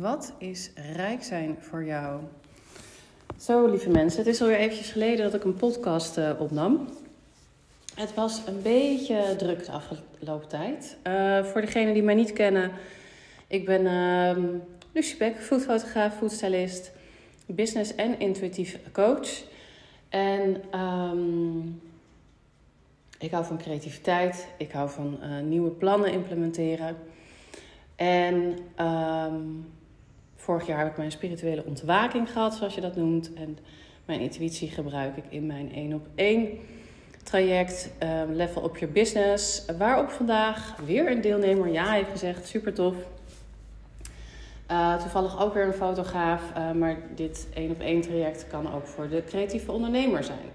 Wat is rijk zijn voor jou? Zo, lieve mensen, het is alweer eventjes geleden dat ik een podcast uh, opnam. Het was een beetje druk de afgelopen tijd. Uh, voor degenen die mij niet kennen, ik ben uh, Lucie Beck, foodfotograaf, foodstylist, business en intuïtief coach. En um, ik hou van creativiteit, ik hou van uh, nieuwe plannen implementeren. En um, vorig jaar heb ik mijn spirituele ontwaking gehad, zoals je dat noemt. En mijn intuïtie gebruik ik in mijn één op één traject um, Level Up Your Business. Waarop vandaag weer een deelnemer ja heeft gezegd, super tof. Uh, toevallig ook weer een fotograaf, uh, maar dit één op één traject kan ook voor de creatieve ondernemer zijn.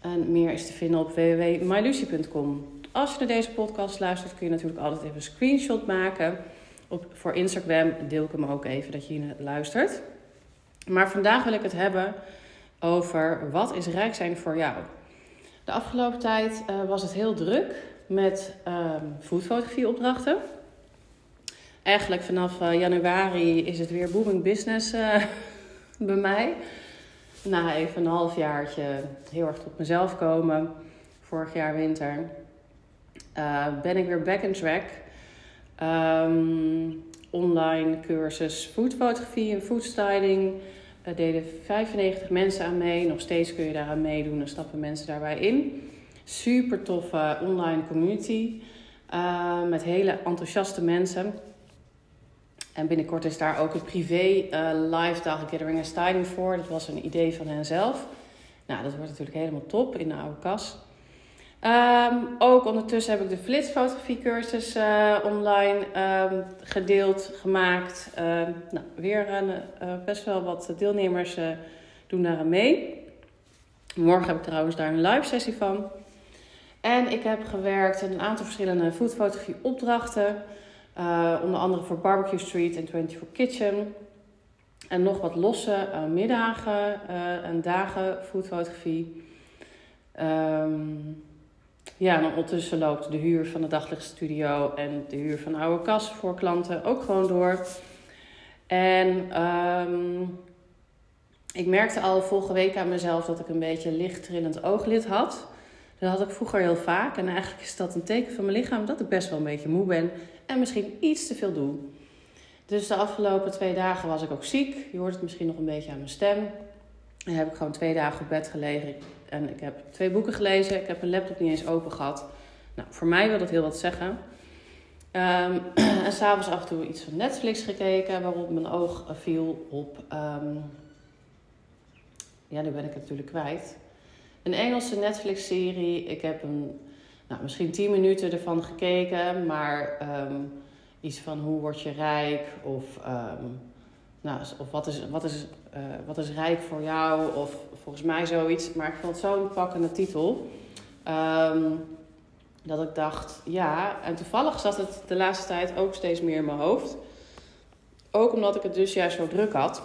En meer is te vinden op www.mylucie.com. Als je naar deze podcast luistert, kun je natuurlijk altijd even een screenshot maken. Op, voor Instagram deel ik hem ook even dat je hier luistert. Maar vandaag wil ik het hebben over wat is rijk zijn voor jou. De afgelopen tijd uh, was het heel druk met foodfotografie opdrachten. Eigenlijk vanaf uh, januari is het weer booming business uh, bij mij. Na even een halfjaartje heel erg tot mezelf komen, vorig jaar winter, ben ik weer back in track. Um, online cursus foodfotografie en foodstyling. Daar deden 95 mensen aan mee. Nog steeds kun je daaraan meedoen en stappen mensen daarbij in. Super toffe online community. Uh, met hele enthousiaste mensen. En binnenkort is daar ook een privé uh, live dag gathering en styling voor. Dat was een idee van hen zelf. Nou, dat wordt natuurlijk helemaal top in de oude kas. Um, ook ondertussen heb ik de flitsfotografiecursus uh, online um, gedeeld, gemaakt. Uh, nou, weer uh, best wel wat deelnemers doen daar aan mee. Morgen heb ik trouwens daar een live sessie van. En ik heb gewerkt in een aantal verschillende foodfotografie opdrachten. onder andere voor Barbecue Street en 24 Kitchen. En nog wat losse middagen en dagen foodfotografie. Um, ja, en ondertussen loopt de huur van de daglichtstudio en de huur van de oude kas voor klanten ook gewoon door. En um, ik merkte al vorige week aan mezelf dat ik een beetje licht trillend ooglid had. Dat had ik vroeger heel vaak. En eigenlijk is dat een teken van mijn lichaam dat ik best wel een beetje moe ben. En misschien iets te veel doe. Dus de afgelopen twee dagen was ik ook ziek. Je hoort het misschien nog een beetje aan mijn stem. En heb ik gewoon twee dagen op bed gelegen. En ik heb twee boeken gelezen. Ik heb mijn laptop niet eens open gehad. Nou, voor mij wil dat heel wat zeggen. Um, en s'avonds af en toe iets van Netflix gekeken. Waarop mijn oog viel op... Um, ja, nu ben ik het natuurlijk kwijt. Een Engelse Netflix-serie. Ik heb een, nou, misschien tien minuten ervan gekeken. Maar um, iets van hoe word je rijk? Of, nou, of wat is... Wat is uh, wat is rijk voor jou? Of volgens mij zoiets. Maar ik vond het zo'n pakkende titel. Um, dat ik dacht, ja. En toevallig zat het de laatste tijd ook steeds meer in mijn hoofd. Ook omdat ik het dus juist zo druk had.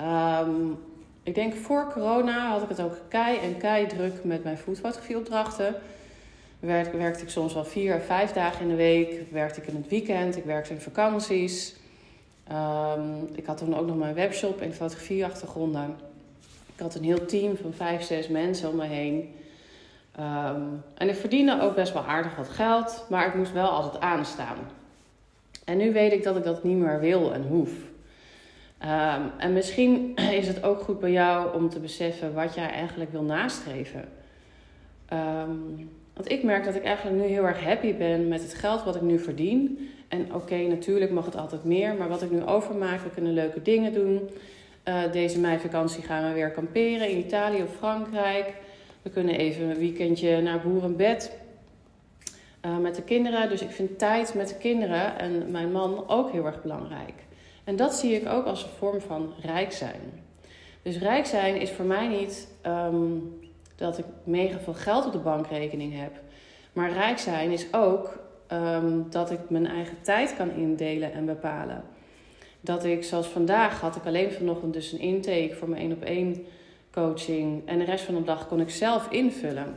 Um, ik denk voor corona had ik het ook kei en kei druk met mijn foodfotografieopdrachten. Werkte, werkte ik soms wel vier of vijf dagen in de week. Werkte ik in het weekend. Ik werkte in vakanties. Um, ik had toen ook nog mijn webshop en fotografieachtergronden. Ik had een heel team van vijf, zes mensen om me heen. Um, en ik verdiende ook best wel aardig wat geld, maar ik moest wel altijd aanstaan. En nu weet ik dat ik dat niet meer wil en hoef. Um, en misschien is het ook goed bij jou om te beseffen wat jij eigenlijk wil nastreven. Um, want ik merk dat ik eigenlijk nu heel erg happy ben met het geld wat ik nu verdien. En oké, natuurlijk mag het altijd meer, maar wat ik nu overmaak, we kunnen leuke dingen doen. Uh, deze meivakantie gaan we weer kamperen in Italië of Frankrijk. We kunnen even een weekendje naar boerenbed uh, met de kinderen. Dus ik vind tijd met de kinderen en mijn man ook heel erg belangrijk. En dat zie ik ook als een vorm van rijk zijn. Dus rijk zijn is voor mij niet um, dat ik mega veel geld op de bankrekening heb. Maar rijk zijn is ook um, dat ik mijn eigen tijd kan indelen en bepalen. Dat ik, zoals vandaag, had ik alleen vanochtend dus een intake voor mijn één op één coaching. En de rest van de dag kon ik zelf invullen.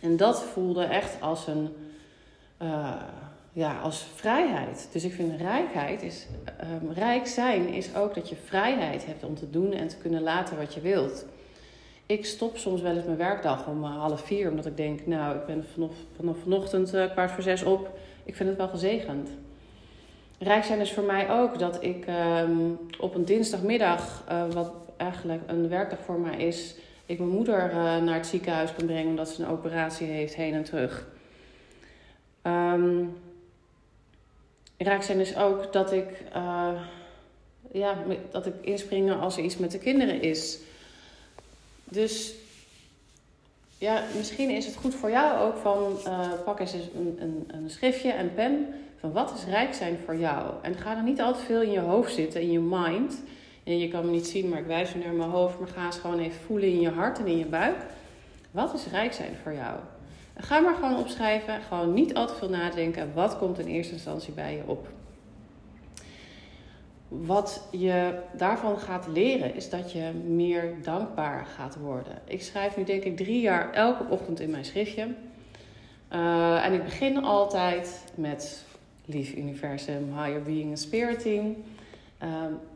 En dat voelde echt als een, uh, ja, als vrijheid. Dus ik vind rijkheid is, um, rijk zijn is ook dat je vrijheid hebt om te doen en te kunnen laten wat je wilt. Ik stop soms wel eens mijn werkdag om uh, half vier, omdat ik denk, nou, ik ben vanaf, vanochtend uh, kwart voor zes op. Ik vind het wel gezegend. Rijk zijn is voor mij ook dat ik um, op een dinsdagmiddag, uh, wat eigenlijk een werkdag voor mij is, ik mijn moeder naar het ziekenhuis kan brengen omdat ze een operatie heeft heen en terug. Um, raak zijn is ook dat ik, uh, ja, dat ik inspringen als er iets met de kinderen is. Dus ja, misschien is het goed voor jou ook van pak eens een, een, een schriftje en pen van wat is rijk zijn voor jou. En ga er niet altijd veel in je hoofd zitten, in je mind. En je kan me niet zien, maar ik wijs nu naar mijn hoofd. Maar ga eens gewoon even voelen in je hart en in je buik. Wat is rijk zijn voor jou? Ga maar gewoon opschrijven. Gewoon niet al te veel nadenken. Wat komt in eerste instantie bij je op? Wat je daarvan gaat leren is dat je meer dankbaar gaat worden. Ik schrijf nu denk ik drie jaar elke ochtend in mijn schriftje. Uh, en ik begin altijd met lief universum, higher being en spiriting. Uh,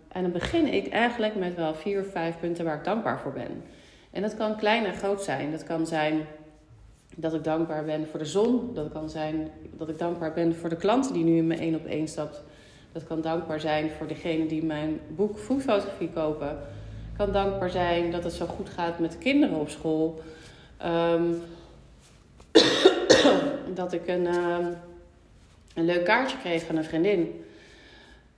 en dan begin ik eigenlijk met wel vier of vijf punten waar ik dankbaar voor ben. En dat kan klein en groot zijn. Dat kan zijn dat ik dankbaar ben voor de zon. Dat kan zijn dat ik dankbaar ben voor de klant die nu in mijn één op één stapt. Dat kan dankbaar zijn voor degene die mijn boek Foodfotografie kopen. Het kan dankbaar zijn dat het zo goed gaat met de kinderen op school. Um, dat ik een, um, een leuk kaartje kreeg van een vriendin.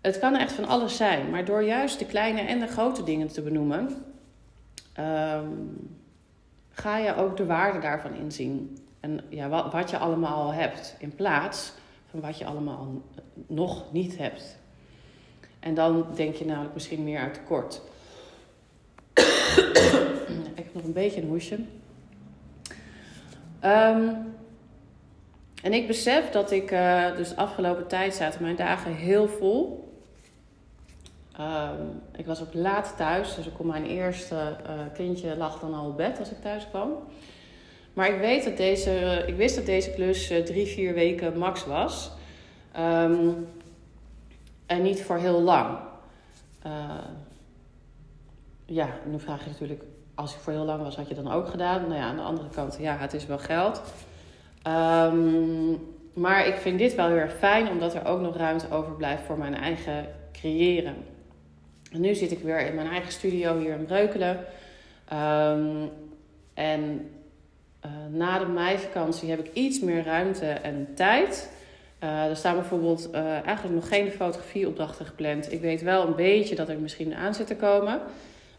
Het kan echt van alles zijn, maar door juist de kleine en de grote dingen te benoemen, um, ga je ook de waarde daarvan inzien. En ja, wat, wat je allemaal hebt, in plaats van wat je allemaal nog niet hebt. En dan denk je namelijk misschien meer uit tekort. ik heb nog een beetje een hoesje. Um, en ik besef dat ik, uh, dus afgelopen tijd zaten mijn dagen heel vol. Um, ik was ook laat thuis, dus ik kon mijn eerste uh, kindje lag dan al op bed als ik thuis kwam. Maar ik, weet dat deze, ik wist dat deze klus drie, vier weken max was. Um, en niet voor heel lang. Ja, nu vraag je natuurlijk, als ik voor heel lang was, had je dan ook gedaan? Nou ja, aan de andere kant, ja, het is wel geld. Um, maar ik vind dit wel heel erg fijn, omdat er ook nog ruimte overblijft voor mijn eigen creëren. En nu zit ik weer in mijn eigen studio hier in Breukelen. Um, en uh, na de meivakantie heb ik iets meer ruimte en tijd. Uh, er staan bijvoorbeeld uh, eigenlijk nog geen fotografieopdrachten gepland. Ik weet wel een beetje dat er misschien aan zit te komen.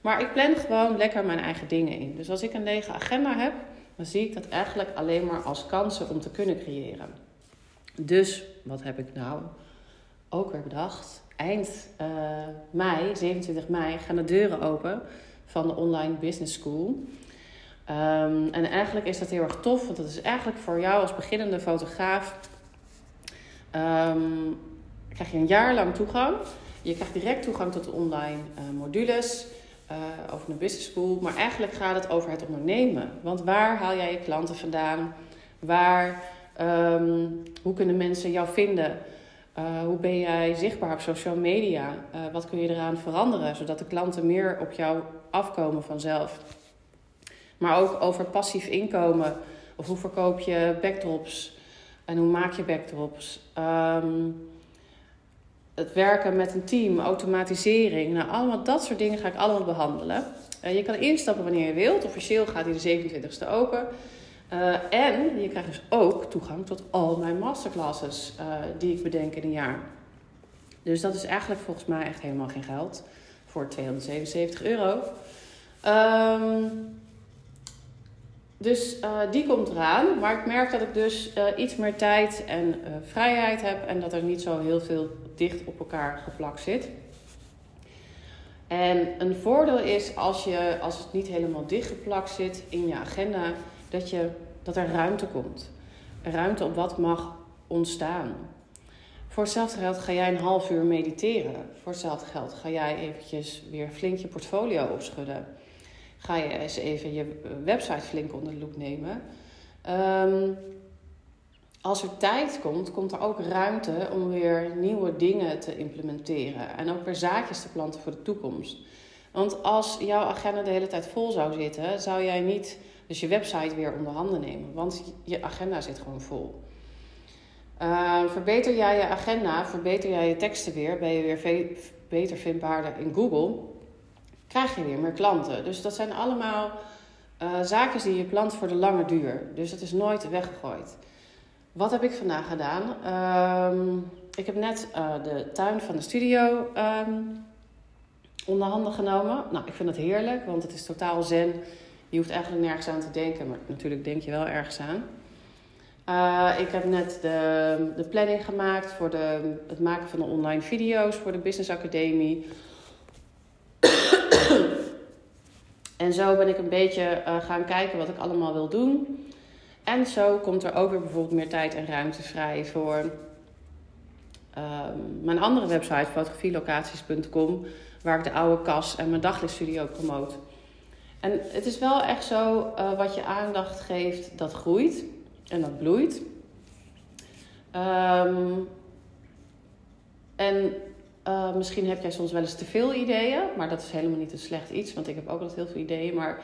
Maar ik plan gewoon lekker mijn eigen dingen in. Dus als ik een lege agenda heb, dan zie ik dat eigenlijk alleen maar als kansen om te kunnen creëren. Dus wat heb ik nou ook weer bedacht? Eind uh, mei, 27 mei, gaan de deuren open van de Online Business School. Um, en eigenlijk is dat heel erg tof, want dat is eigenlijk voor jou als beginnende fotograaf. Um, krijg je een jaar lang toegang. Je krijgt direct toegang tot de online uh, modules uh, over een business school. Maar eigenlijk gaat het over het ondernemen. Want waar haal jij je klanten vandaan? Waar, um, hoe kunnen mensen jou vinden? Uh, hoe ben jij zichtbaar op social media? Uh, wat kun je eraan veranderen, zodat de klanten meer op jou afkomen vanzelf? Maar ook over passief inkomen. Of hoe verkoop je backdrops? En hoe maak je backdrops? Um, het werken met een team, automatisering. Nou, allemaal dat soort dingen ga ik allemaal behandelen. Uh, je kan instappen wanneer je wilt. Officieel gaat hij de 27e open. Uh, en je krijgt dus ook toegang tot al mijn masterclasses uh, die ik bedenk in een jaar. Dus dat is eigenlijk volgens mij echt helemaal geen geld voor 277 euro. Um, dus uh, die komt eraan. Maar ik merk dat ik dus uh, iets meer tijd en uh, vrijheid heb. En dat er niet zo heel veel dicht op elkaar geplakt zit. En een voordeel is als, je, als het niet helemaal dichtgeplakt zit in je agenda. Dat, je, dat er ruimte komt. Ruimte op wat mag ontstaan. Voor hetzelfde geld ga jij een half uur mediteren. Voor hetzelfde geld ga jij eventjes weer flink je portfolio opschudden ga je eens even je website flink onder de loep nemen. Um, als er tijd komt, komt er ook ruimte om weer nieuwe dingen te implementeren. En ook weer zaadjes te planten voor de toekomst. Want als jouw agenda de hele tijd vol zou zitten, zou jij niet dus je website weer onder handen nemen. Want je agenda zit gewoon vol. Uh, verbeter jij je agenda, verbeter jij je teksten weer, ben je weer beter vindbaarder in Google, krijg je weer meer klanten. Dus dat zijn allemaal uh, zaken die je plant voor de lange duur. Dus dat is nooit weggegooid. Wat heb ik vandaag gedaan? Uh, ik heb net uh, de tuin van de studio um, onder handen genomen. Nou, ik vind het heerlijk, want het is totaal zen. Je hoeft eigenlijk nergens aan te denken, maar natuurlijk denk je wel ergens aan. Uh, ik heb net de, de planning gemaakt voor de, het maken van de online video's voor de Business Academie. En zo ben ik een beetje uh, gaan kijken wat ik allemaal wil doen. En zo komt er ook weer bijvoorbeeld meer tijd en ruimte vrij voor um, mijn andere website, fotografielocaties.com, waar ik de oude kas en mijn daglichtstudio promoot. En het is wel echt zo, uh, wat je aandacht geeft, dat groeit en dat bloeit. Um, en uh, misschien heb jij soms wel eens te veel ideeën, maar dat is helemaal niet een slecht iets, want ik heb ook altijd heel veel ideeën. Maar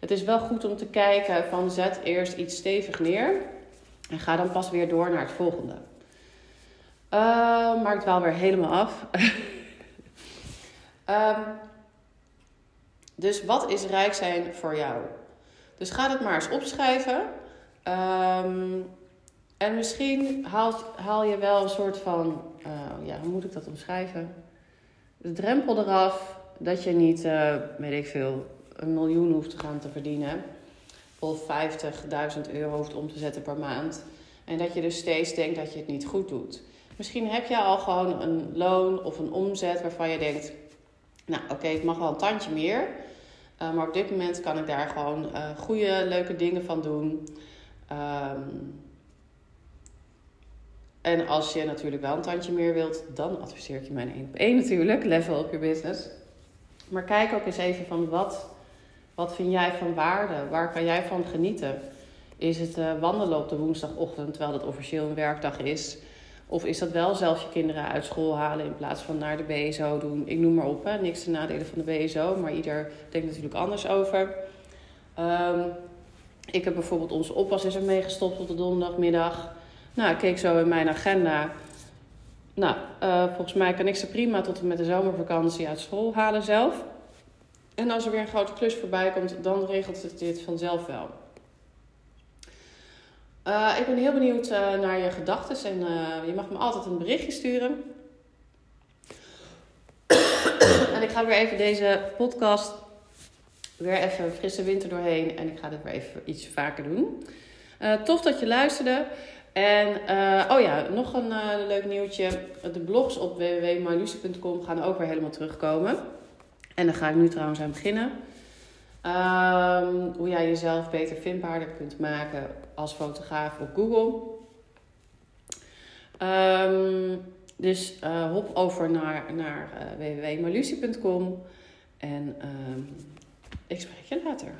het is wel goed om te kijken van zet eerst iets stevig neer en ga dan pas weer door naar het volgende. Uh, maar ik dwaal weer helemaal af. um, dus wat is rijk zijn voor jou? Dus ga het maar eens opschrijven. Um, en misschien haal, haal je wel een soort van, uh, ja, hoe moet ik dat omschrijven? De drempel eraf dat je niet, uh, weet ik veel, een miljoen hoeft te gaan te verdienen. Of 50.000 euro hoeft om te zetten per maand. En dat je dus steeds denkt dat je het niet goed doet. Misschien heb je al gewoon een loon of een omzet waarvan je denkt: Nou, oké, het mag wel een tandje meer. Uh, maar op dit moment kan ik daar gewoon uh, goede, leuke dingen van doen. Um, en als je natuurlijk wel een tandje meer wilt, dan adviseer ik je mijn 1 op 1 natuurlijk. Level up your business. Maar kijk ook eens even van wat, wat vind jij van waarde? Waar kan jij van genieten? Is het uh, wandelen op de woensdagochtend terwijl het officieel een werkdag is? Of is dat wel zelf je kinderen uit school halen in plaats van naar de BSO doen? Ik noem maar op, hè. niks te nadelen van de BSO, maar ieder denkt natuurlijk anders over. Um, ik heb bijvoorbeeld onze oppas is er meegestopt op de donderdagmiddag. Nou, ik keek zo in mijn agenda. Nou, uh, volgens mij kan ik ze prima tot en met de zomervakantie uit school halen zelf. En als er weer een grote klus voorbij komt, dan regelt het dit vanzelf wel. Uh, ik ben heel benieuwd uh, naar je gedachten en je mag me altijd een berichtje sturen. en ik ga weer even deze podcast weer even frisse winter doorheen en ik ga dit weer even iets vaker doen. tof dat je luisterde. En uh, oh ja, nog een uh, leuk nieuwtje. De blogs op www.marlucie.com gaan ook weer helemaal terugkomen. En daar ga ik nu trouwens aan beginnen. Um, hoe jij jezelf beter vindbaarder kunt maken als fotograaf op Google. Um, dus uh, hop over naar, naar. En um, ik spreek je later.